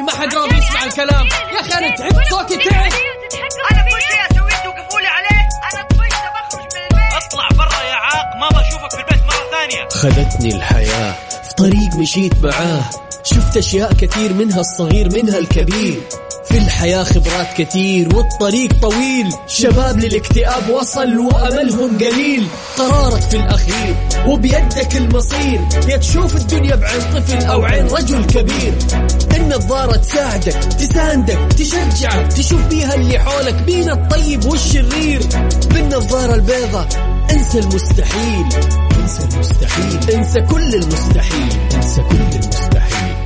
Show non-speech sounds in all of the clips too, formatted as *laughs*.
كلامي ما حد راضي يسمع الكلام. يا أخي أنا تعبت. صوتي تعب. أنا كل شيء اسويه توقفوا لي عليه؟ أنا طفشت بخرج من البيت. اطلع برا يا عاق ما بشوفك في البيت مرة ثانية. خذتني الحياة في طريق مشيت معاه. شفت أشياء كثير منها الصغير منها الكبير. في الحياة خبرات كثير والطريق طويل. شباب للاكتئاب وصل وأملهم قليل. قرارك في الأخير وبيدك المصير. يا تشوف الدنيا بعين طفل أو عين رجل كبير. النظارة تساعدك تساندك تشجعك تشوف بيها اللي حولك بين الطيب والشرير. بالنظارة البيضة إنسى المستحيل. إنسى المستحيل. إنسى كل المستحيل. إنسى كل المستحيل.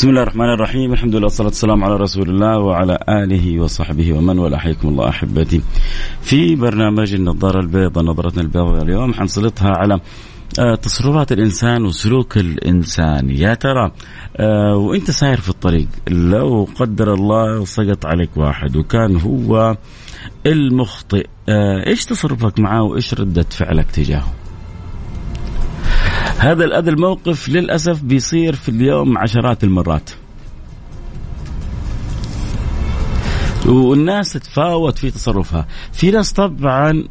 بسم الله الرحمن الرحيم. الحمد لله والصلاة والسلام على رسول الله وعلى آله وصحبه ومن والاه حياكم الله أحبتي. في برنامج النظارة البيضاء نظرتنا البيضاء اليوم حنسلطها على آه، تصرفات الإنسان وسلوك الإنسان. يا ترى آه، وأنت ساير في الطريق لو قدر الله سقط عليك واحد وكان هو المخطئ آه، إيش تصرفك معاه وإيش ردة فعلك تجاهه؟ هذا هذا الموقف للأسف بيصير في اليوم عشرات المرات. والناس تتفاوت في تصرفها. في ناس طبعا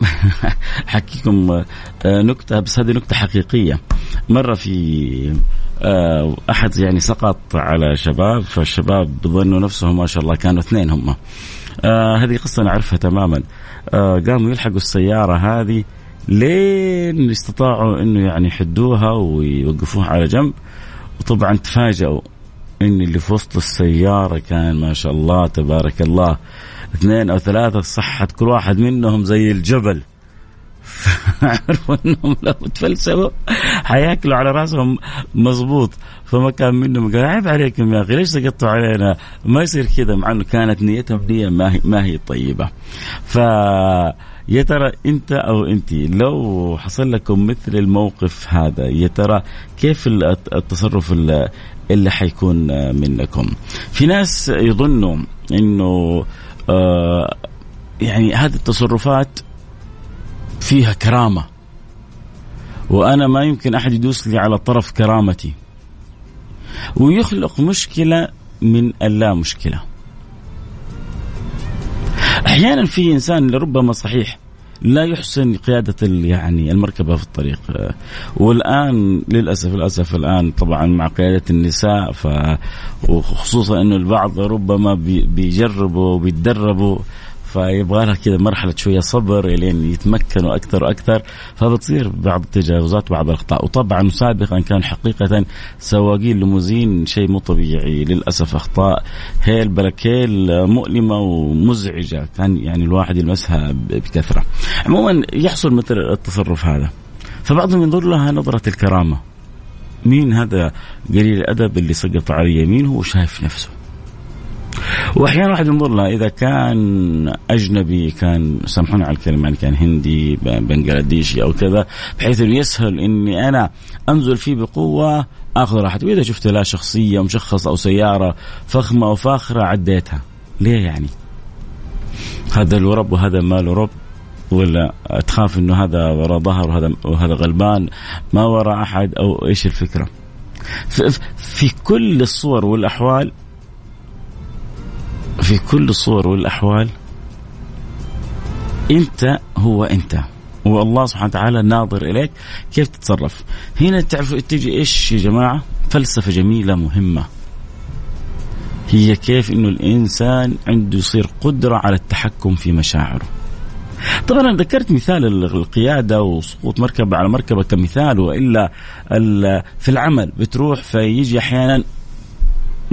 *laughs* حكيكم آه، نكتة بس هذه نكتة حقيقية. مرة في آه، أحد يعني سقط على شباب فالشباب ظنوا نفسهم ما شاء الله كانوا اثنين هم. آه، هذه قصة نعرفها تماما. قاموا يلحقوا السيارة هذه لين استطاعوا إنه يعني يحدوها ويوقفوها على جنب وطبعا تفاجئوا إن اللي في وسط السيارة كان ما شاء الله تبارك الله اثنين أو ثلاثة صحت كل واحد منهم زي الجبل عرفوا *laughs* إنهم لو تفلسفوا حياكلوا على رأسهم مضبوط فما كان منهم قال عيب عليكم يا أخي ليش سقطتوا علينا؟ ما يصير كذا مع إنه كانت نيتهم نية ما هي ما هي طيبة. ف يا ترى انت أو انت لو حصل لكم مثل الموقف هذا يا ترى كيف التصرف اللي حيكون منكم؟ في ناس يظنوا إنه آه يعني هذه التصرفات فيها كرامة. وأنا ما يمكن أحد يدوس لي على طرف كرامتي. ويخلق مشكلة من اللا مشكلة. أحيانا في إنسان لربما صحيح لا يحسن قيادة يعني المركبة في الطريق. والآن للأسف للأسف الآن طبعا مع قيادة النساء ف وخصوصا أنه البعض ربما بيجربوا وبيتدربوا فيبغى لها كذا مرحلة شوية صبر لين يتمكنوا أكثر وأكثر فبتصير بعض التجاوزات بعض الأخطاء. وطبعا سابقا كان حقيقة سواقين الليموزين شيء مو طبيعي. للأسف أخطاء هيل بلكيل مؤلمة ومزعجة. كان يعني الواحد يلمسها بكثرة. عموما يحصل مثل التصرف هذا. فبعضهم ينظر لها نظرة الكرامة. مين هذا قليل الأدب اللي سقط على يمين هو شايف نفسه؟ وأحيانا واحد ينظر لها إذا كان أجنبي كان سامحوني على الكلمة يعني كان هندي بنغلاديشي أو كذا بحيث إنه يسهل إني أنا انزل فيه بقوة آخذ راحتي وإذا شفت لا شخصية مشخصه أو سيارة فخمة أو فاخرة عديتها ليه يعني؟ هذا له رب وهذا ما له رب ولا تخاف إنه هذا وراء ظهر وهذا وهذا غلبان ما وراء أحد أو إيش الفكرة؟ في كل الصور والأحوال في كل الصور والأحوال أنت هو أنت. والله سبحانه وتعالى ناظر إليك كيف تتصرف. هنا تعرفوا تجي إيش يا جماعة؟ فلسفة جميلة مهمة. هي كيف إنه الإنسان عنده يصير قدرة على التحكم في مشاعره. طبعا أنا ذكرت مثال القيادة وسقوط مركبه على مركبة كمثال وإلا في العمل بتروح فيجي أحيانا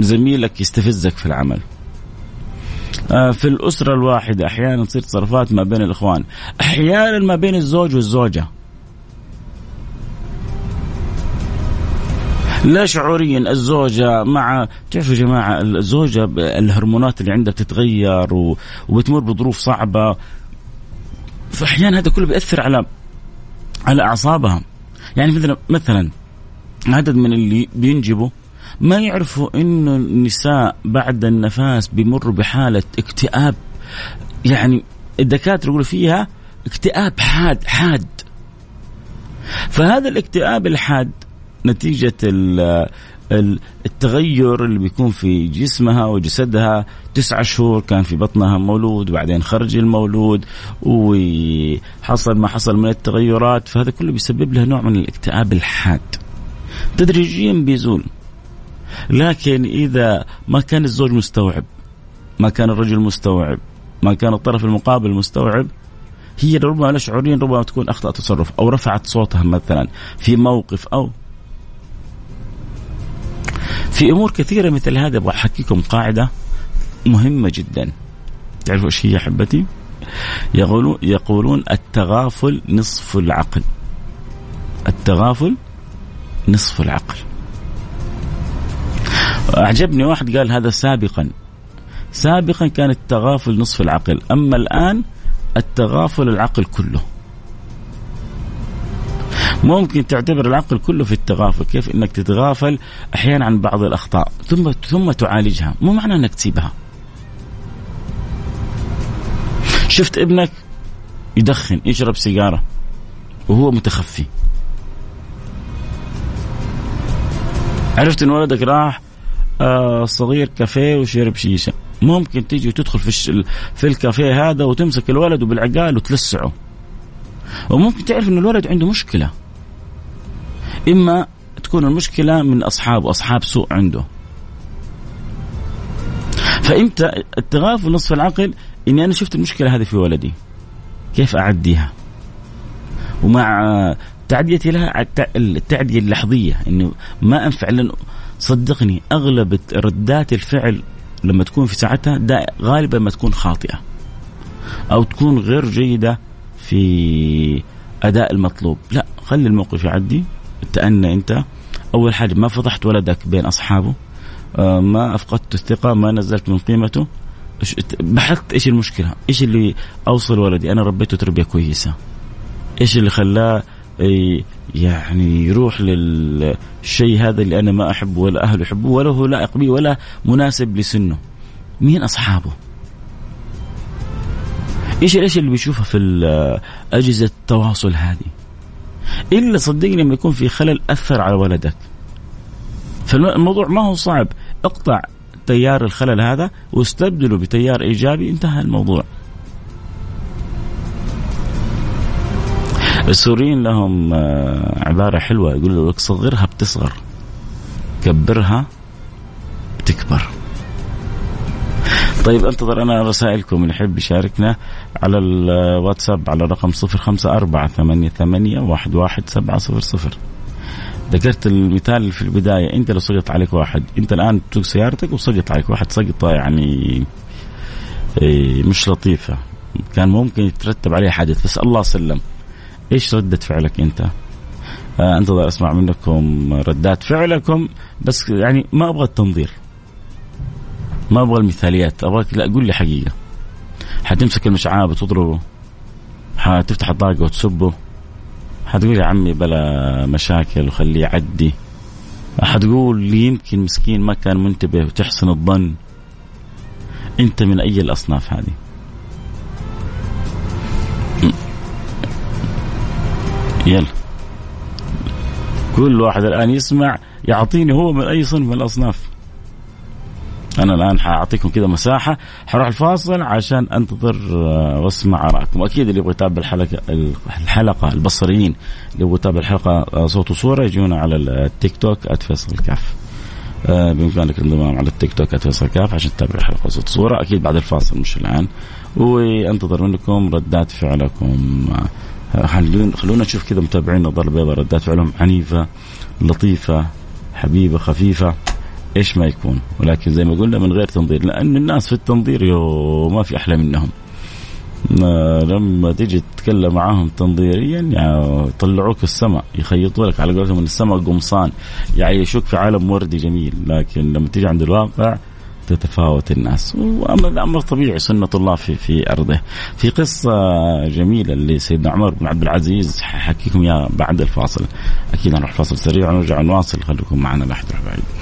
زميلك يستفزك في العمل. في الأسرة الواحدة أحيانا تصير تصرفات ما بين الإخوان. أحيانا ما بين الزوج والزوجة. لا شعوريا الزوجة مع تعرفوا يا جماعة الزوجة الهرمونات اللي عندها بتتغير وبتمر بظروف صعبة. فأحيانا هذا كله بيأثر على على أعصابها. يعني مثلا مثلا عدد من اللي بينجبوا ما يعرفوا إنه النساء بعد النفاس بيمروا بحالة اكتئاب؟ يعني الدكاترة يقولوا فيها اكتئاب حاد حاد. فهذا الاكتئاب الحاد نتيجة التغير اللي بيكون في جسمها وجسدها. تسعة شهور كان في بطنها مولود وبعدين خرج المولود وحصل ما حصل من التغيرات. فهذا كله بيسبب لها نوع من الاكتئاب الحاد. تدريجيا بيزول. لكن إذا ما كان الزوج مستوعب ما كان الرجل مستوعب ما كان الطرف المقابل مستوعب هي ربما لا شعوريا ربما تكون أخطأت تصرف أو رفعت صوتها مثلا في موقف أو في أمور كثيرة مثل هذا. أبغى أحكيكم قاعدة مهمة جدا. تعرفوا إيش هي أحبتي؟ يقولون يقولون التغافل نصف العقل. التغافل نصف العقل. أعجبني واحد قال هذا سابقا. سابقا كان التغافل نصف العقل. أما الآن التغافل العقل كله. ممكن تعتبر العقل كله في التغافل. كيف؟ إنك تتغافل أحيانا عن بعض الأخطاء. ثم ثم تعالجها. مو معنى إنك تسيبها. شفت ابنك يدخن يشرب سيجارة وهو متخفي. عرفت إن ولدك راح صغير كافيه وشرب شيشه ممكن تيجي وتدخل في في الكافيه هذا وتمسك الولد وبالعقال وتلسعه. وممكن تعرف إن الولد عنده مشكلة. إما تكون المشكلة من أصحابه أصحاب سوء عنده. فإمتى التغافل نصف العقل؟ إني أنا شفت المشكلة هذه في ولدي. كيف أعديها؟ ومع تعديتي لها التعدية اللحظية إنه ما أنفع لأنه صدقني أغلب ردات الفعل لما تكون في ساعتها دا غالبا ما تكون خاطئة أو تكون غير جيدة في أداء المطلوب. لا خلي الموقف يعدي. تأنى أنت. أول حاجة ما فضحت ولدك بين أصحابه. آه، ما أفقدت الثقة ما نزلت من قيمته. بحثت إيش المشكلة؟ إيش اللي أوصل ولدي؟ أنا ربيته تربية كويسة. إيش اللي خلاه يعني يروح للشيء هذا اللي أنا ما أحبه ولا أهله يحبوه ولا هو لائق بي ولا مناسب لسنه. مين أصحابه؟ إيش إيش اللي بيشوفه في أجهزة التواصل هذه؟ إلا صدقني لما يكون في خلل أثر على ولدك. فالموضوع ما هو صعب. اقطع تيار الخلل هذا واستبدله بتيار إيجابي. انتهى الموضوع. السوريين لهم آه، عبارة حلوة يقولوا لك صغرها بتصغر كبرها بتكبر. طيب انتظر أنا رسائلكم اللي يحب يشاركنا على الواتساب على رقم صفر خمسة أربعة ثمانية ثمانية واحد واحد سبعة صفر صفر. ذكرت المثال في البداية أنت لو سقط عليك واحد أنت الآن تسوق سيارتك وسقط عليك واحد. سقطة يعني إيه، مش لطيفة كان ممكن يترتب عليه حادث بس الله سلم. إيش ردة فعلك أنت؟ آه أنتظر أسمع منكم ردات فعلكم بس يعني ما أبغى التنظير. ما أبغى المثاليات ابغاك لا قول لي حقيقة. حتمسك المشعاب وتضربه حتفتح الطاقة وتسبه حتقول يا عمي بلا مشاكل وخليه يعدي. حتقول لي يمكن مسكين ما كان منتبه وتحسن الظن. أنت من أي الأصناف هذه؟ يلا. كل واحد الآن يسمع يعطيني هو من أي صنف من الأصناف. أنا الآن حأعطيكم كذا مساحة. حروح الفاصل عشان أنتظر آه، وأسمع ارائكم أكيد اللي يبغى يتابع الحلقة الحلقة البصريين اللي يبغى يتابع الحلقة آه، صوت وصورة يجونا على التيك توك @فيصل الكاف آه بإمكانك الانضمام على التيك توك @فيصل كاف عشان تتابع الحلقة صوت صوره أكيد بعد الفاصل مش الآن. وأنتظر منكم ردات فعلكم آه، خلونا نشوف كذا متابعين النظاره البيضاء ردات فعلهم عنيفة لطيفة حبيبة خفيفة. إيش ما يكون. ولكن زي ما قلنا من غير تنظير لأن الناس في التنظير يو ما في أحلى منهم. لما تيجي تتكلم معاهم تنظيريا يعني يطلعوك السماء يخيطوا لك على قولتهم من السماء قمصان يعيشوك في عالم وردي جميل. لكن لما تيجي عند الواقع تتفاوت الناس. الامر طبيعي سنة الله في في أرضه. في قصة جميلة لسيدنا عمر بن عبد العزيز حكيكم إياها بعد الفاصل. أكيد نروح فاصل سريع ونرجع نواصل. خليكم معنا لا بعيد.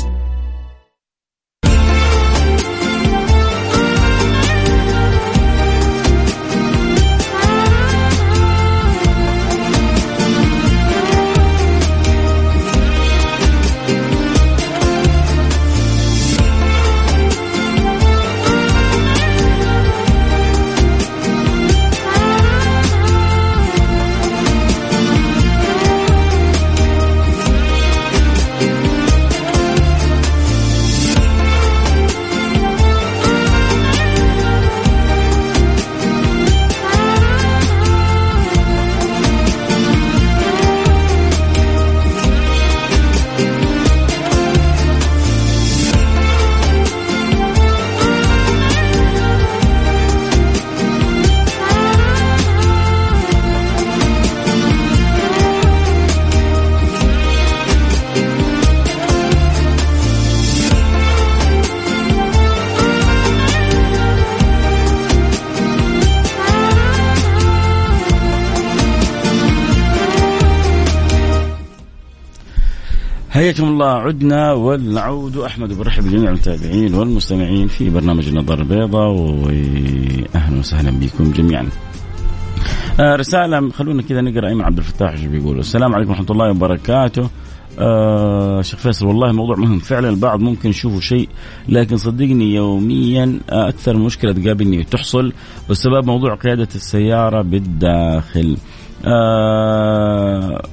حياكم الله عدنا ونعود أحمد برحب بجميع المتابعين والمستمعين في برنامج النظر البيضاء واهلا وسهلا بكم جميعا. آه رسالة خلونا كذا نقرأ ايمن عبد الفتاح إيش بيقول السلام عليكم ورحمة الله وبركاته. آه شيخ فيصل والله موضوع مهم فعلا البعض ممكن يشوفوا شيء لكن صدقني يوميا أكثر مشكلة تقابلني تحصل والسبب موضوع قيادة السيارة بالداخل. آه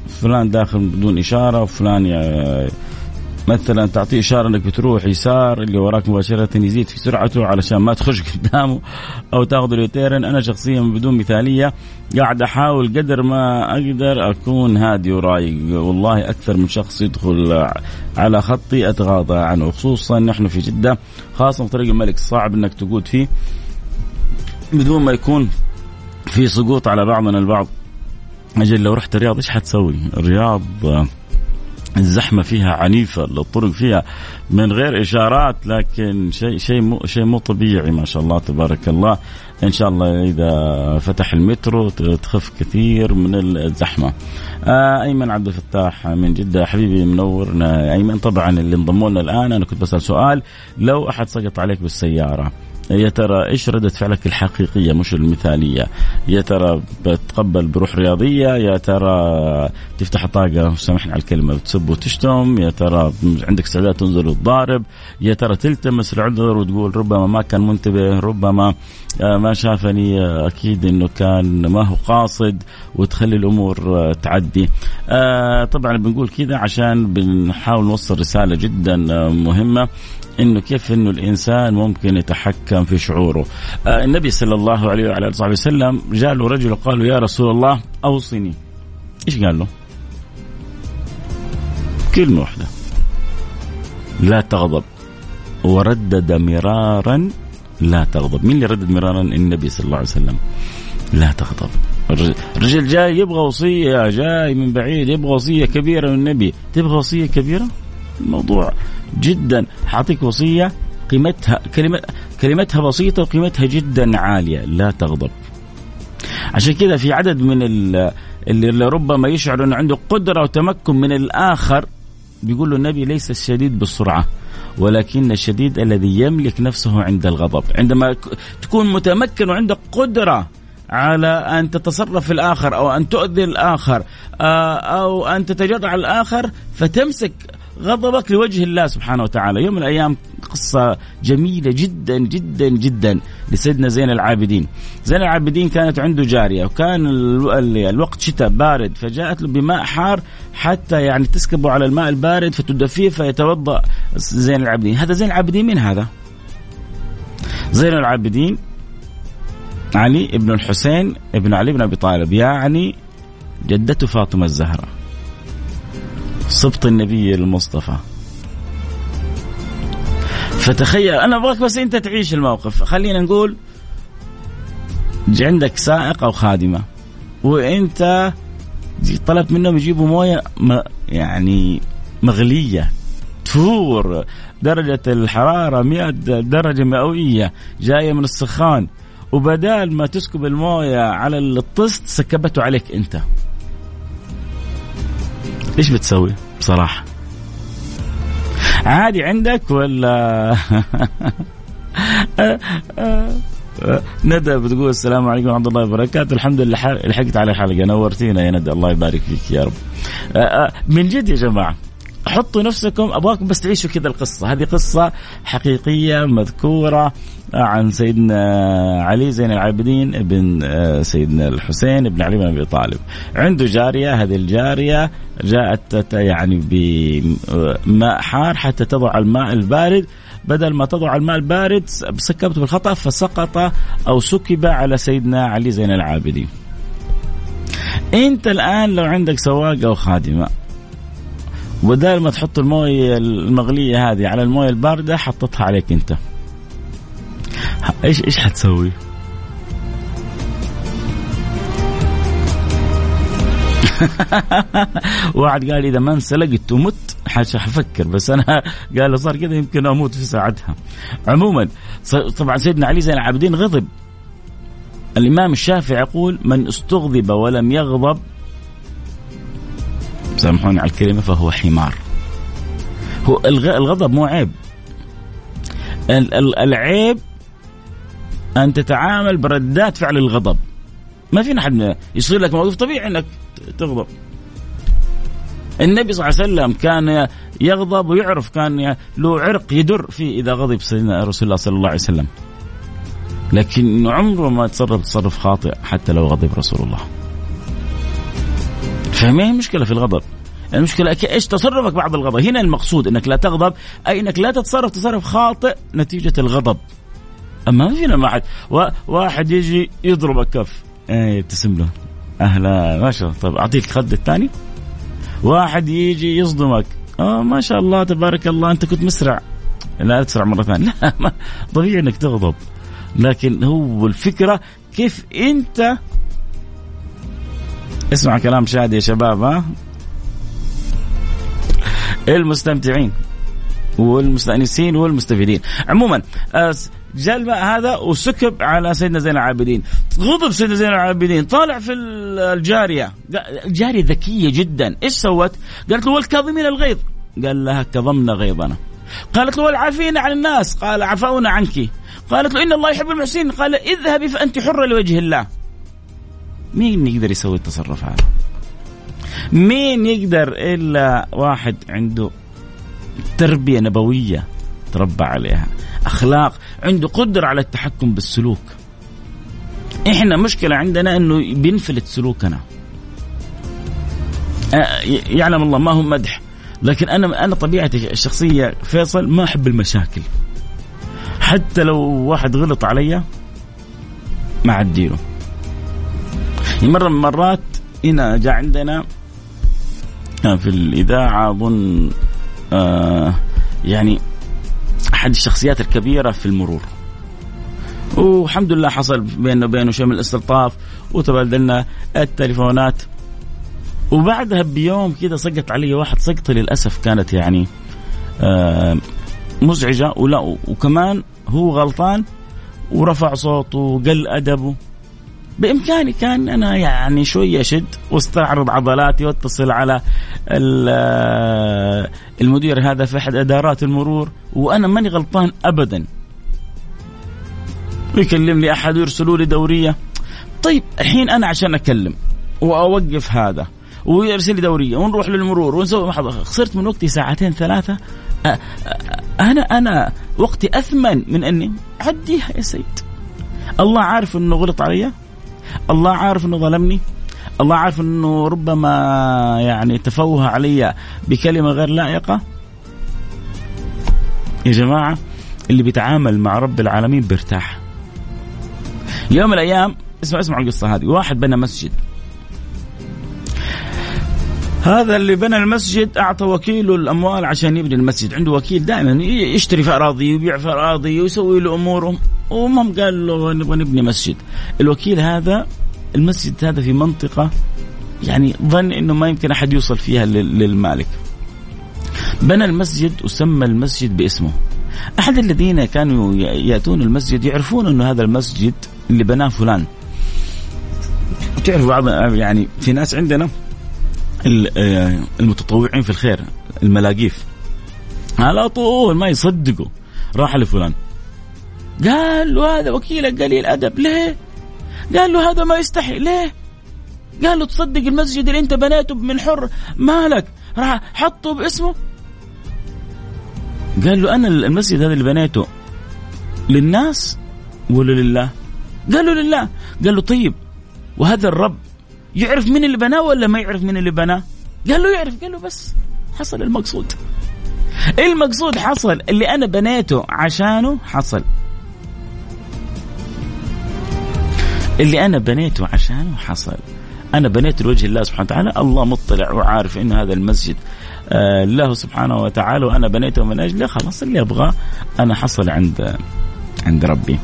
فلان داخل بدون إشارة وفلان مثلا تعطيه إشارة إنك بتروح يسار اللي وراك مباشرة يزيد في سرعته علشان ما تخش قدامه أو تاخذ اليوتيرن أنا شخصيا بدون مثالية قاعد أحاول قدر ما أقدر أكون هادي ورايق. والله أكثر من شخص يدخل على خطي أتغاضى عنه خصوصا نحن في جدة خاصة في طريق الملك. صعب إنك تقود فيه بدون ما يكون في سقوط على بعضنا البعض. أجل لو رحت الرياض إيش حتسوي؟ الرياض الزحمة فيها عنيفة الطرق فيها من غير إشارات لكن شيء شيء مو شيء مو طبيعي ما شاء الله تبارك الله إن شاء الله إذا فتح المترو تخف كثير من الزحمة. آه أيمن عبد الفتاح من جدة حبيبي منورنا أيمن طبعا اللي انضموا لنا الآن أنا كنت بسأل سؤال لو أحد سقط عليك بالسيارة يا ترى إيش ردة فعلك الحقيقية مش المثالية؟ يا ترى بتقبل بروح رياضية؟ يا ترى تفتح طاقة سامحني على الكلمة تسب وتشتم؟ يا ترى عندك استعداد تنزل وتضارب؟ يا ترى تلتمس العذر وتقول ربما ما كان منتبه ربما آه، ما شافني آه، أكيد إنه كان ما هو قاصد وتخلي الأمور آه، تعدي. طبعا بنقول كذا عشان بنحاول نوصل رسالة جدا مهمة. إنه كيف إنه الإنسان ممكن يتحكم في شعوره. آه النبي صلى الله عليه وعلى آله وسلم جاء له رجل وقال له يا رسول الله أوصني. إيش قال له؟ كلمة واحدة. لا تغضب. وردد مرارا لا تغضب، مين اللي ردد مرارا؟ النبي صلى الله عليه وسلم. لا تغضب. الرجل جاي يبغى وصية جاي من بعيد يبغى وصية كبيرة من النبي، تبغى وصية كبيرة؟ الموضوع جدا. حاعطيك وصية قيمتها كلمة كلمتها بسيطة وقيمتها جدا عالية. لا تغضب. عشان كذا في عدد من اللي ربما يشعر أنه عنده قدرة وتمكن من الآخر بيقول له النبي ليس الشديد بالسرعة ولكن الشديد الذي يملك نفسه عند الغضب. عندما تكون متمكن وعندك قدرة على أن تتصرف في الآخر أو أن تؤذي الآخر آه، أو أن تتجرع الآخر فتمسك غضبك لوجه الله سبحانه وتعالى. يوم من الأيام قصة جميلة جدا جدا جدا لسيدنا زين العابدين. زين العابدين كانت عنده جارية وكان الوقت شتاء بارد فجاءت له بماء حار حتى يعني تسكبه على الماء البارد فتدفيه فيتوضأ زين العابدين. هذا زين العابدين من هذا؟ زين العابدين علي ابن الحسين ابن علي بن أبي طالب يعني جدته فاطمة الزهراء. سبط النبي المصطفى. فتخيل أنا أبغاك بس أنت تعيش الموقف. خلينا نقول عندك سائق أو خادمة وأنت طلبت منهم يجيبوا موية يعني مغلية تفور درجة الحرارة 100 درجة مئوية جاية من السخان وبدال ما تسكب الموية على الطست سكبته عليك أنت. إيش بتسوي بصراحة؟ عادي عندك ولا؟ *laughs* ندى بتقول السلام عليكم ورحمة الله وبركاته. الحمد لله لحقت على الحلقة نورتينا يا ندى. الله يبارك فيك يا رب. من جد يا جماعة حطوا نفسكم أبغاكم بس تعيشوا كذا القصة. هذه قصة حقيقية مذكورة عن سيدنا علي زين العابدين ابن آه، سيدنا الحسين بن علي بن أبي طالب. عنده جارية هذه الجارية جاءت يعني بماء حار حتى تضع الماء البارد. بدل ما تضع الماء البارد سكبته بالخطأ فسقط أو سكب على سيدنا علي زين العابدين. أنت الآن لو عندك سواق أو خادمة بدل ما تحط الموية المغلية هذه على الموية الباردة حطتها عليك أنت إيش إيش حتسوي؟ *laughs* واحد قال إذا ما انسلقت ومت حفكر بس أنا *laughs* قال صار كذا يمكن أموت في ساعتها. عموما طبعا سيدنا علي زين العابدين غضب. الإمام الشافعي يقول من استغضب ولم يغضب سامحوني على الكلمة فهو حمار. هو الغضب مو عيب. العيب أن تتعامل بردات فعل الغضب ما في احد يصير لك موقف طبيعي إنك تغضب النبي صلى الله عليه وسلم كان يغضب ويعرف كان له عرق يدر فيه إذا غضب سيدنا رسول الله صلى الله عليه وسلم لكن عمره ما تصرف تصرف خاطئ حتى لو غضب رسول الله فما هي مشكله في الغضب؟ المشكلة إيش تصرفك بعد الغضب؟ هنا المقصود إنك لا تغضب أي إنك لا تتصرف تصرف خاطئ نتيجة الغضب. أما ما فينا ما حد واحد يجي يضربك كف يبتسم له. أهلا ما شاء الله. طيب أعطيك الخد الثاني. واحد يجي يصدمك. آه ما شاء الله تبارك الله أنت كنت مسرع. لا تسرع مرة ثانية. *laughs* لا ما طبيعي إنك تغضب. لكن هو الفكرة كيف أنت اسمع كلام شادي يا شباب ها؟ المستمتعين والمستأنسين والمستفيدين. عموما جاء الماء هذا وسكب على سيدنا زين العابدين. غضب سيدنا زين العابدين. طالع في الجارية. الجارية ذكية جدا. إيش سوت؟ قالت له والكاظمين الغيظ. قال لها كظمنا غيظنا. قالت له والعافين عن الناس. قال عفونا عنك. قالت له إن الله يحب المحسنين. قال اذهبي فأنت حرة لوجه الله. مين يقدر يسوي التصرف هذا مين يقدر إلا واحد عنده تربية نبوية تربى عليها أخلاق عنده قدرة على التحكم بالسلوك. إحنا مشكلة عندنا إنه بينفلت سلوكنا. آه، يعلم الله ما هو مدح لكن أنا أنا طبيعتي الشخصية فيصل ما أحب المشاكل. حتى لو واحد غلط علي ما عديله مره من المرات هنا جاء عندنا في الإذاعة أظن آه يعني أحد الشخصيات الكبيرة في المرور. والحمد لله حصل بيننا وبينه شيء من الاستلطاف وتبادلنا التليفونات. وبعدها بيوم كذا سقط علي واحد سقطة للأسف كانت يعني آه مزعجة ولا وكمان هو غلطان ورفع صوته وقل أدبه. بإمكاني كان أنا يعني شوي أشد وأستعرض عضلاتي وأتصل على المدير هذا في أحد إدارات المرور وأنا ماني غلطان ابدا. يكلمني أحد ويرسلوا لي دورية. طيب الحين أنا عشان أكلم وأوقف هذا ويرسل لي دورية ونروح للمرور ونسوي محضر خسرت من وقتي ساعتين ثلاثة. أنا أنا وقتي أثمن من أني عديها يا سيد. الله عارف إنه غلط علي؟ الله عارف إنه ظلمني. الله عارف إنه ربما يعني تفوه علي بكلمة غير لائقة. يا جماعة اللي بيتعامل مع رب العالمين بيرتاح. يوم من الأيام اسمع اسمع القصة هذه. واحد بنى مسجد. هذا اللي بنى المسجد أعطى وكيله الأموال عشان يبني المسجد. عنده وكيل دائما يشتري في أراضي ويبيع في أراضي ويسوي له امورهم ومهم قال له نبغى نبني مسجد. الوكيل هذا المسجد هذا في منطقة يعني ظن إنه ما يمكن أحد يوصل فيها لل- للمالك. بنى المسجد وسمى المسجد باسمه. أحد الذين كانوا يأتون المسجد يعرفون إنه هذا المسجد اللي بناه فلان. تعرف بعض يعني في ناس عندنا آه، المتطوعين في الخير الملاقيف. على طول ما يصدقوا راح لفلان. قال له هذا وكيلك قليل ادب ليه؟ قال له هذا ما يستحي ليه؟ قال له تصدق المسجد اللي انت بنيته من حر مالك راح حطه باسمه قال له أنا المسجد هذا اللي بنيته للناس ولا لله؟ قال له لله قال له طيب وهذا الرب يعرف مين اللي بناه ولا ما يعرف مين اللي بناه؟ قال له يعرف قال له بس حصل المقصود المقصود حصل اللي أنا بنيته عشانه حصل اللي أنا بنيته عشانه حصل. أنا بنيت لوجه الله سبحانه وتعالى. الله مطلع وعارف إن هذا المسجد آه له سبحانه وتعالى وأنا بنيته من أجله. خلاص اللي أبغاه أنا حصل عند عند ربي.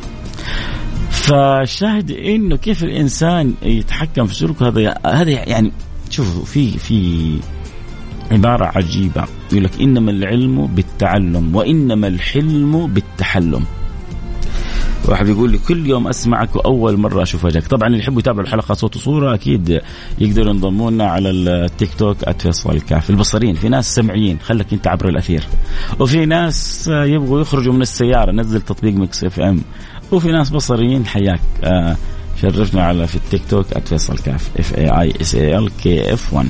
فالشاهد إنه كيف الإنسان يتحكم في سلوكه هذا هذا يعني شوفوا في في عبارة عجيبة. يقول لك إنما العلم بالتعلم وإنما الحلم بالتحلم. واحد يقول لي كل يوم أسمعك وأول مرة أشوف وجهك طبعا اللي يحبوا يتابعوا الحلقة صوت وصورة أكيد يقدروا ينضموا لنا على التيك توك @فيصل الكاف. البصريين في ناس سمعيين خليك أنت عبر الأثير. وفي ناس يبغوا يخرجوا من السيارة نزل تطبيق Mix FM. وفي ناس بصريين حياك. آه شرفنا على في التيك توك @فيصل كاف. F A I S A L K F 1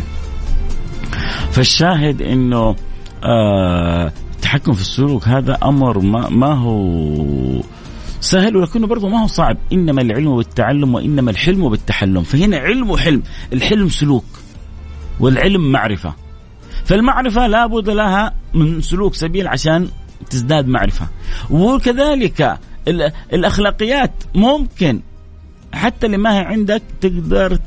فالشاهد إنه آه التحكم في السلوك هذا أمر ما, ما هو سهل ولكنه برضه ما هو صعب. إنما العلم بالتعلم وإنما الحلم بالتحلم. فهنا علم وحلم. الحلم سلوك والعلم معرفة. فالمعرفة لابد لها من سلوك سبيل عشان تزداد معرفة. وكذلك الأخلاقيات ممكن حتى اللي ما هي عندك تقدر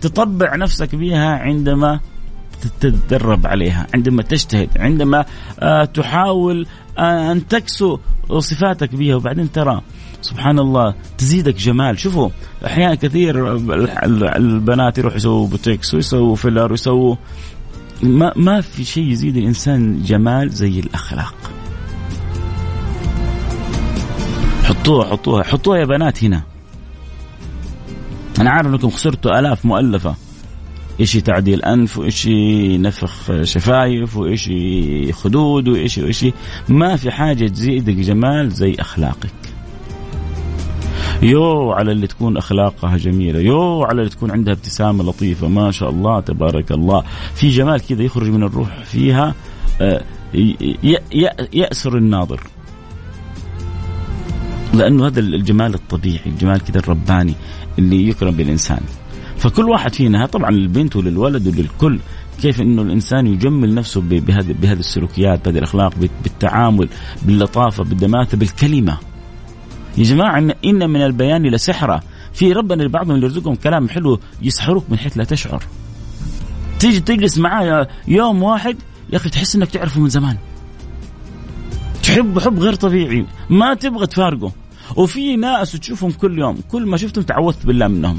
تطبع نفسك بها عندما تتدرب عليها عندما تجتهد عندما تحاول أن تكسو صفاتك بها وبعدين ترى سبحان الله تزيدك جمال. شوفوا أحيانا كثير البنات يروحوا يسووا بوتكس ويسووا filler ويسووا ما, ما في شيء يزيد الإنسان جمال زي الأخلاق. حطوها حطوها حطوها يا بنات هنا. أنا عارف أنكم خسرتوا آلاف مؤلفة. إشي تعديل أنف وإشي نفخ شفايف وإشي خدود وإشي وإشي. ما في حاجة تزيدك جمال زي أخلاقك. يو على اللي تكون أخلاقها جميلة. يو على اللي تكون عندها ابتسامة لطيفة. ما شاء الله تبارك الله. في جمال كذا يخرج من الروح. فيها يأسر الناظر. لأنه هذا الجمال الطبيعي الجمال كذا الرباني اللي يكرم بالإنسان. فكل واحد فينا طبعا للبنت وللولد وللكل كيف إنه الإنسان يجمل نفسه بهذه بهذه السلوكيات بهذه الأخلاق بالتعامل باللطافة بالدماثة بالكلمة. يا جماعة ان من البيان لسحره في ربنا لبعضهم يرزقهم كلام حلو يسحروك من حيث لا تشعر. تيجي تجلس معاه يوم واحد يا أخي تحس إنك تعرفه من زمان. تحب حب غير طبيعي. ما تبغى تفارقه. وفي ناس تشوفهم كل يوم. كل ما شفتهم تعوذت بالله منهم.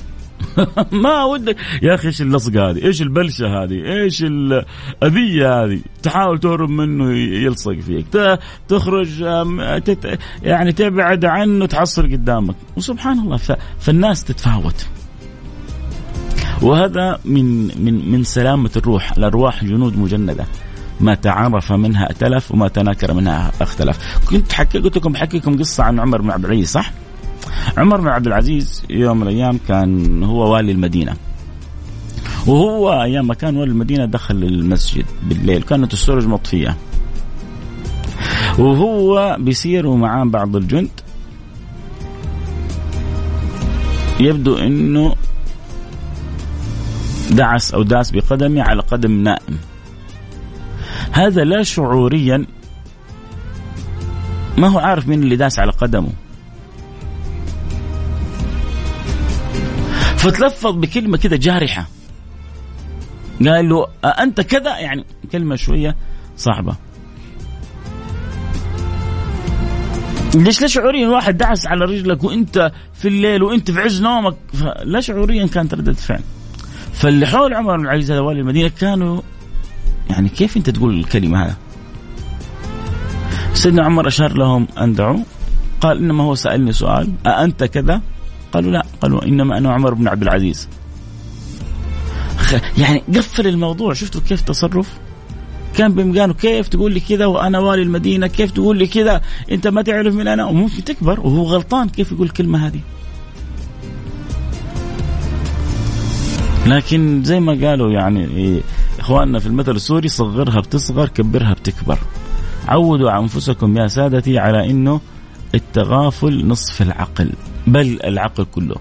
*laughs* ما ودك يا أخي إيش اللصقة هذه؟ إيش البلشة هذه؟ إيش الأذية هذه؟ تحاول تهرب منه يلصق فيك، تخرج يعني تبعد عنه تحصل قدامك، وسبحان الله فالناس تتفاوت. وهذا من من من سلامة الروح، الأرواح جنود مجندة. ما تعرف منها ائتلف وما تناكر منها أختلف. كنت حكي قلت لكم بحكي لكم قصة عن عمر بن عبد العزيز صح؟ عمر بن عبد العزيز يوم من الأيام كان هو والي المدينة. وهو أيام ما كان والي المدينة دخل المسجد بالليل كانت السرج مطفية. وهو بيسير ومعاه بعض الجند. يبدو إنه دعس أو داس بقدمه على قدم نائم. هذا لا شعوريا. ما هو عارف مين اللي داس على قدمه. فتلفظ بكلمة كده جارحة. قال له أنت كذا؟ يعني كلمة شوية صعبة. ليش لا شعوريا؟ واحد دعس على رجلك وأنت في الليل وأنت في عز نومك. لا شعوريا كانت ردة فعل. فاللي حول عمر بن العزيز هذا والي المدينة كانوا يعني كيف أنت تقول الكلمة هذا؟ سيدنا عمر أشار لهم أن دعوا. قال إنما هو سألني سؤال أأنت كذا؟ قالوا لا قالوا إنما أنا عمر بن عبد العزيز. يعني قفل الموضوع. شفتوا كيف تصرف؟ كان بإمكانه كيف تقول لي كذا وأنا والي المدينة كيف تقول لي كذا؟ أنت ما تعرف من أنا. وممكن تكبر وهو غلطان كيف يقول الكلمة هذه. لكن زي ما قالوا يعني إخواننا في المثل السوري صغرها بتصغر كبرها بتكبر. عودوا أنفسكم يا سادتي على إنه التغافل نصف العقل. بل العقل كله.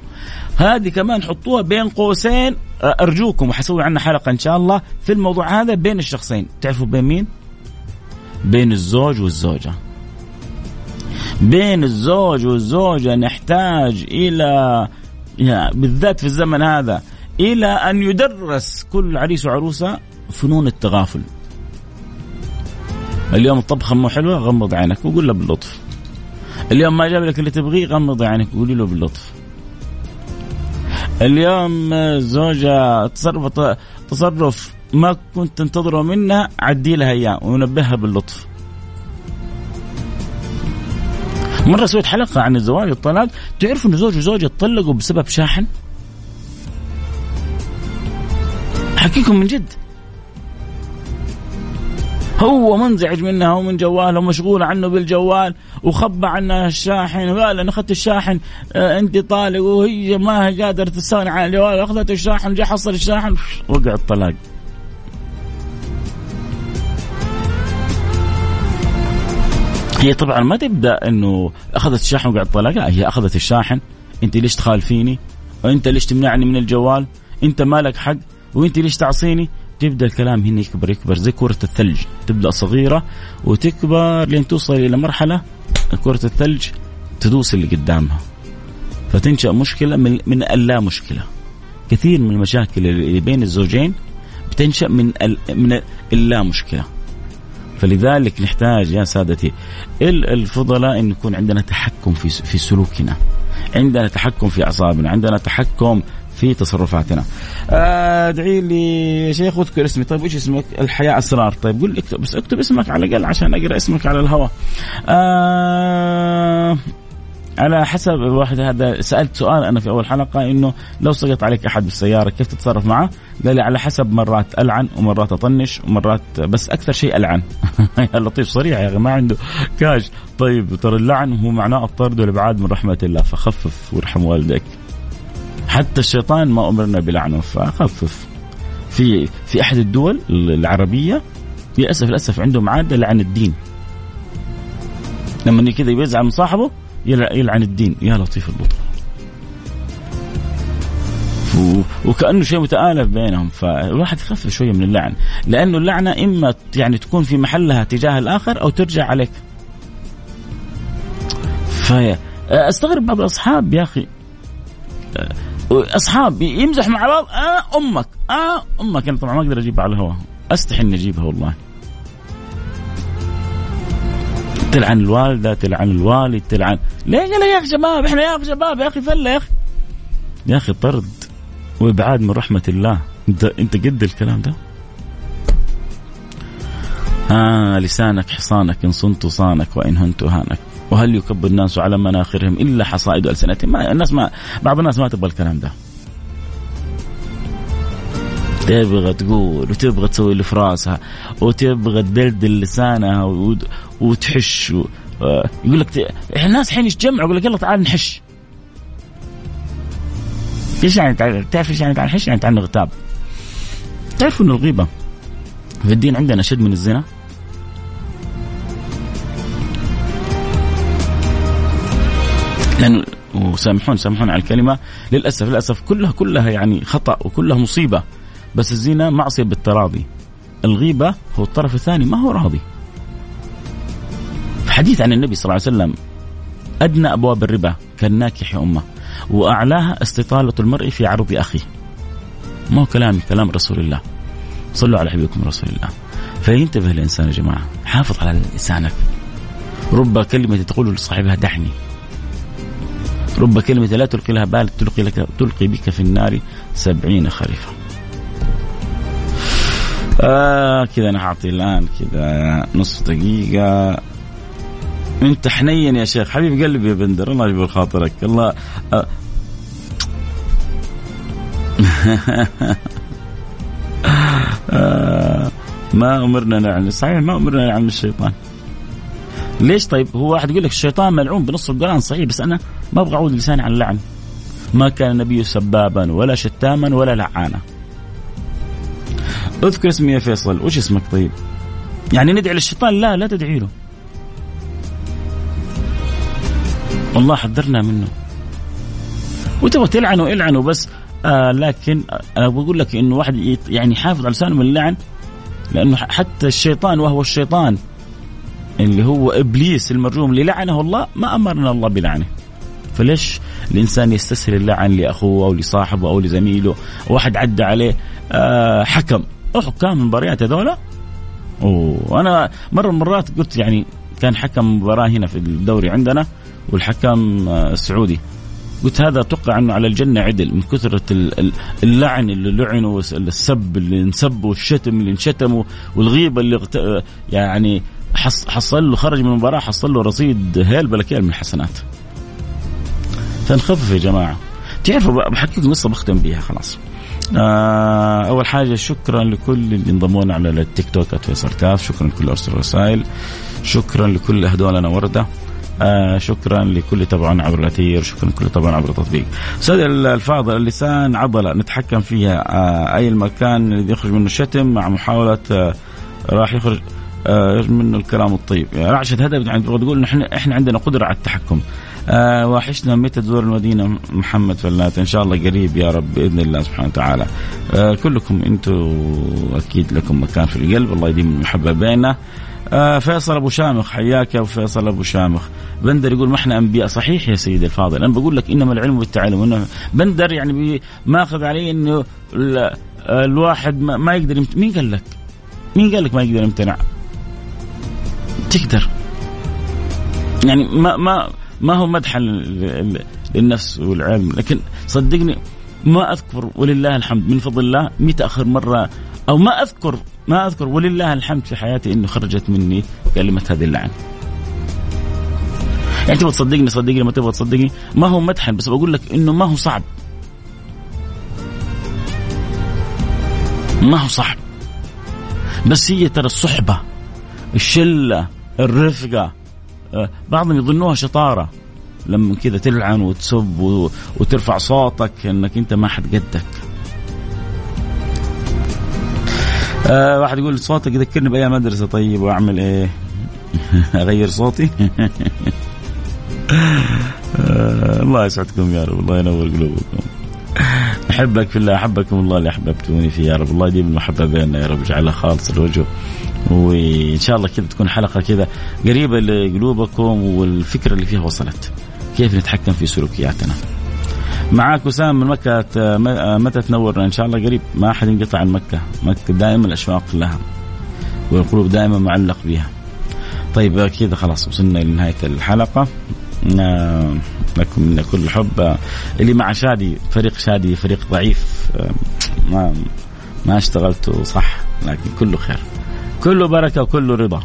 هذه كمان حطوها بين قوسين أرجوكم وحسوي عنها حلقة إن شاء الله في الموضوع هذا بين الشخصين. تعرفوا بين مين؟ بين الزوج والزوجة. بين الزوج والزوجة نحتاج يعني بالذات في الزمن هذا إلى أن يدرس كل عريس وعروسة فنون التغافل. اليوم الطبخة مو حلوة غمض عينك وقول له باللطف. اليوم ما جاب لك اللي تبغيه غمض عينك وقولي له باللطف. اليوم زوجة تصرف تصرف ما كنت تنتظره منها عدي لها إياه ونبهها باللطف. مرة سويت حلقة عن الزواج والطلاق. تعرفوا إن زوج وزوجة تطلقوا بسبب شاحن؟ حكيكم من جد. هو منزعج منها ومن جواله ومشغول عنه بالجوال وخبى عنها الشاحن وقال أنا أخذت الشاحن آه أنت طالق وهي ما هي قادرة تستغني عن الجوال أخذت الشاحن جاء حصل الشاحن وقع الطلاق. هي طبعا ما تبدأ إنه أخذت الشاحن وقع الطلاق لا هي أخذت الشاحن. أنت ليش تخالفيني؟ وانت ليش تمنعني من الجوال؟ أنت مالك حق؟ وأنت ليش تعصيني؟ تبدأ الكلام هنا يكبر يكبر زي كرة الثلج. تبدأ صغيرة وتكبر لين توصل إلى مرحلة كرة الثلج تدوس اللي قدامها. فتنشأ مشكلة من من اللا مشكله كثير من المشاكل اللي بين الزوجين بتنشأ من من اللا مشكله فلذلك نحتاج يا سادتي الفضلاء إن يكون عندنا تحكم في في سلوكنا. عندنا تحكم في أعصابنا. عندنا تحكم في تصرفاتنا. آه، ادعي لي شيخ اذكر اسمي، طيب وش اسمك؟ الحياة أسرار، طيب قول اكتب بس اكتب اسمك على الأقل عشان أقرأ اسمك على الهواء. آه على حسب الواحد هذا سألت سؤال أنا في أول حلقة إنه لو سقط عليك أحد بالسيارة كيف تتصرف معه؟ قال لي على حسب مرات ألعن ومرات أطنش ومرات بس أكثر شيء ألعن *laughs* يا لطيف صريح يا أخي ما عنده كاش طيب ترى اللعن هو معناه الطرد والإبعاد من رحمة الله فخفف وارحم والديك حتى الشيطان ما أمرنا بلعنه فخفف في في أحد الدول العربية للأسف للأسف عندهم عادة لعن الدين. لما كذا يزعل من صاحبه يلعن الدين. يا لطيف اللطف وكأنه شيء متآلف بينهم. فالواحد يخفف شوية من اللعن. لأنه اللعنة إما يعني تكون في محلها تجاه الآخر أو ترجع عليك. فأستغرب بعض الأصحاب يا أخي أصحاب يمزح مع بعض آه أمك آه أمك. أنا طبعا ما أقدر اجيبها على الهواء. أستحي إني أجيبها والله. تلعن الوالدة تلعن الوالد تلعن. ليه قال يا أخي شباب؟ إحنا يا أخي شباب يا أخي فلة يا أخي. يا أخي طرد وإبعاد من رحمة الله. انت أنت قد الكلام ده؟ آه لسانك حصانك إن صنت صانك وإن هنت هانك. وهل يكب الناس على مناخرهم إلا حصائد ألسنتهم ما الناس ما بعض الناس ما تبغى الكلام ده تبغى تقول وتبغى تسوي اللي في راسها وتبغى تدلدل لسانها وتحش و... آه، يقول لك الناس حين يتجمعوا يقول لك يلا تعال نحش إيش يعني تعرف إيش يعني إيش يعني تعرف اغتاب؟ تعرفوا ان الغيبة في الدين عندنا اشد من الزنا؟ لأنه وسامحون سامحون على الكلمة. للاسف للأسف كلها كلها يعني خطأ وكلها مصيبة. بس الزنا معصية بالتراضي. الغيبة هو الطرف الثاني ما هو راضي. حديث عن النبي صلى الله عليه وسلم أدنى أبواب الربا كالناكح أمه وأعلاها استطالة المرء في عرض أخيه. ما هو كلامي كلام رسول الله. صلوا على حبيبكم رسول الله. فينتبه الإنسان يا جماعة. حافظ على لسانك. رب كلمة تقول لصاحبها دعني. رب كلمة لا تلقي لها بال تلقي لك تلقي بك في النار سبعين خريفا. آه كذا أنا أعطي الآن كذا نصف دقيقة. أنت حنين يا شيخ. حبيب قلبي يا بندر الله يجبر خاطرك. الله آه. *laughs* ما أمرنا نعلم. صحيح ما أمرنا نعلم الشيطان. ليش طيب؟ هو واحد يقول لك الشيطان ملعون بنص القرآن صحيح بس أنا ما أبغى أعود لساني عن اللعن. ما كان النبي سبابا ولا شتاما ولا لعانا. اذكر اسمي يا فيصل. وش اسمك طيب؟ يعني ندعي للشيطان؟ لا لا تدعي له. والله حذرنا منه. وتبغى تلعنه إلعنه بس. آه لكن أنا بقول لك إنه واحد يعني يحافظ على لسانه من اللعن. لأنه حتى الشيطان وهو الشيطان اللي هو إبليس المرجوم اللي لعنه الله ما أمرنا الله بلعنه. فليش الإنسان يستسهل اللعن لاخوه أو لصاحبه أو لزميله. واحد عدى عليه آه حكم. حكام المباريات هذولا وأنا مرة من المرات قلت يعني كان حكم مباراة هنا في الدوري عندنا والحكم آه السعودي قلت هذا أتوقع أنه على الجنة عدل من كثرة اللعن اللي لعنوا والسب اللي انسب والشتم اللي انشتموا والغيبة اللي يعني حصل له خرج من المباراة حصل له رصيد هيل بلكيل من الحسنات. فنخفف يا جماعة. تعرفوا بحكي لكم قصه بختم بيها خلاص. آه أول حاجة شكرا لكل اللي انضمونا على التيك توك فيصل كاف شكرا لكل أرسل رسائل شكرا لكل اهدوا لنا وردة آه شكرا لكل تابعونا عبر الأثير شكرا لكل طبعا عبر التطبيق. أستاذ الفاضل اللسان عضلة نتحكم فيها آه أي المكان اللي يخرج منه الشتم مع محاولة آه راح يخرج آه منه الكلام الطيب. يعني رعشة هدف يعني تقول نحن إحنا عندنا قدرة على التحكم. آه وحشنا متى تزور المدينة محمد فلات؟ إن شاء الله قريب يا رب بإذن الله سبحانه وتعالى. آه كلكم أنتم أكيد لكم مكان في القلب الله يديم المحبة بيننا. آه فيصل أبو شامخ حياك يا فيصل أبو شامخ. بندر يقول ما إحنا أنبياء صحيح يا سيدي الفاضل. أنا بقول لك إنما العلم بالتعلم. انه بندر يعني ماخذ علي إنه الواحد ما يقدر مين قال لك؟ مين قال لك ما يقدر يمتنع؟ تقدر. يعني ما ما ما هو مدحا للنفس والعلم لكن صدقني ما أذكر ولله الحمد من فضل الله متى آخر مرة أو ما اذكر ما أذكر ولله الحمد في حياتي إنه خرجت مني كلمة هذه اللعن. يعني تبغى تصدقني صدقني ما تبغى تصدقني ما هو مدحا بس بقول لك إنه ما هو صعب. ما هو صعب. بس هي ترى الصحبة الشلة الرفقة بعضهم يظنوها شطارة. لما كذا تلعن وتسب وترفع صوتك إنك أنت ما حد قدك. آه واحد يقول صوتك يذكرني بأيام مدرسة. طيب واعمل إيه؟ *laughs* أغير صوتي؟ آه الله يسعدكم يا رب. الله ينور قلوبكم. أحبك في الله أحبكم الله اللي أحببتوني فيه يا رب. الله يديم المحبة بيننا يا رب. اجعلها خالص الوجه وإن شاء الله كذا تكون حلقة كذا قريبة لقلوبكم والفكرة اللي فيها وصلت. كيف نتحكم في سلوكياتنا؟ معاك وسام من مكة متى تنورنا؟ إن شاء الله قريب. ما أحد ينقطع عن مكة. مكة دائما الأشواق لها والقلوب دائما معلق بها. طيب كذا خلاص وصلنا لنهاية الحلقة. لكم منا كل الحب اللي مع شادي فريق شادي فريق ضعيف. ما ما اشتغلتوا صح لكن كله خير. كله بركة وكله رضا.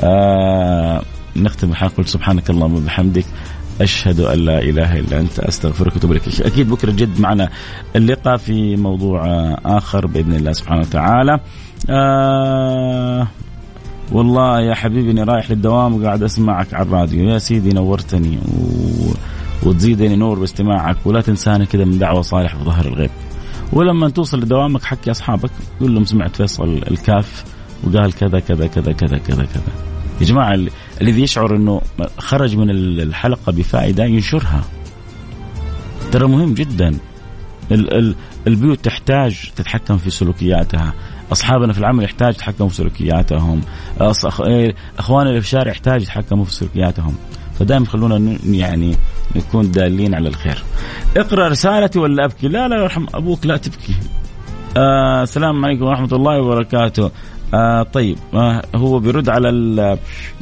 آه نختم الحلقة سبحانك اللهم وبحمدك. أشهد أن لا إله إلا أنت أستغفرك وأتوب إليك. أكيد بكرة جد معنا اللقاء في موضوع آخر بإذن الله سبحانه وتعالى. آه والله يا حبيبي اني رايح للدوام وقاعد أسمعك على الراديو. يا سيدي نورتني و... وتزيدني نور باستماعك. ولا تنساني كذا من دعوة صالح في ظهر الغيب. ولما توصل لدوامك حكي أصحابك قول لهم سمعت فيصل الكاف وقال كذا كذا كذا كذا كذا كذا. يا جماعة الذي يشعر إنه خرج من الحلقة بفائدة ينشرها. ترى مهم جدا. البيوت تحتاج تتحكم في سلوكياتها. أصحابنا في العمل يحتاج يتحكموا في سلوكياتهم. إيه، إخواننا في الشارع يحتاج يتحكموا في سلوكياتهم. فدائما خلونا يعني نكون دالين على الخير. اقرأ رسالتي ولا أبكي؟ لا لا يرحم أبوك لا تبكي. آه السلام عليكم ورحمة الله وبركاته. آه طيب آه هو بيرد على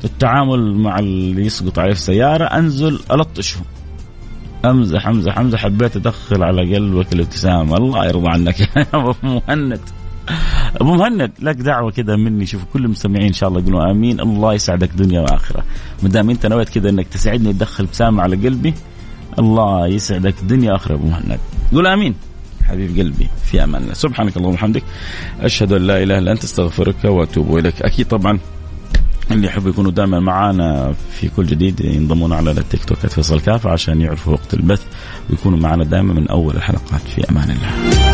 التعامل مع اللي يسقط عليه السيارة أنزل ألطشه. أمزح أمزح أمزح حبيت أدخل على قلبك الابتسامة. الله يرضى عنك. *laughs* يا أبو مهند. أبو مهند لك دعوة كذا مني. شوف كل المستمعين إن شاء الله يقولوا آمين. الله يسعدك دنيا وآخرة. ما دام أنت نويت كذا إنك تساعدني تدخل ابتسامه على قلبي الله يسعدك دنيا وآخرة أبو مهند. قول آمين. حبيب قلبي في أمان الله. سبحانك اللهم وبحمدك. أشهد أن لا إله إلا أنت أستغفرك وأتوب إليك. أكيد طبعا اللي يحبوا يكونوا دائما معانا في كل جديد ينضمون على التيك توك فيصل كافة عشان يعرفوا وقت البث ويكونوا معنا دائما من أول الحلقات. في أمان الله.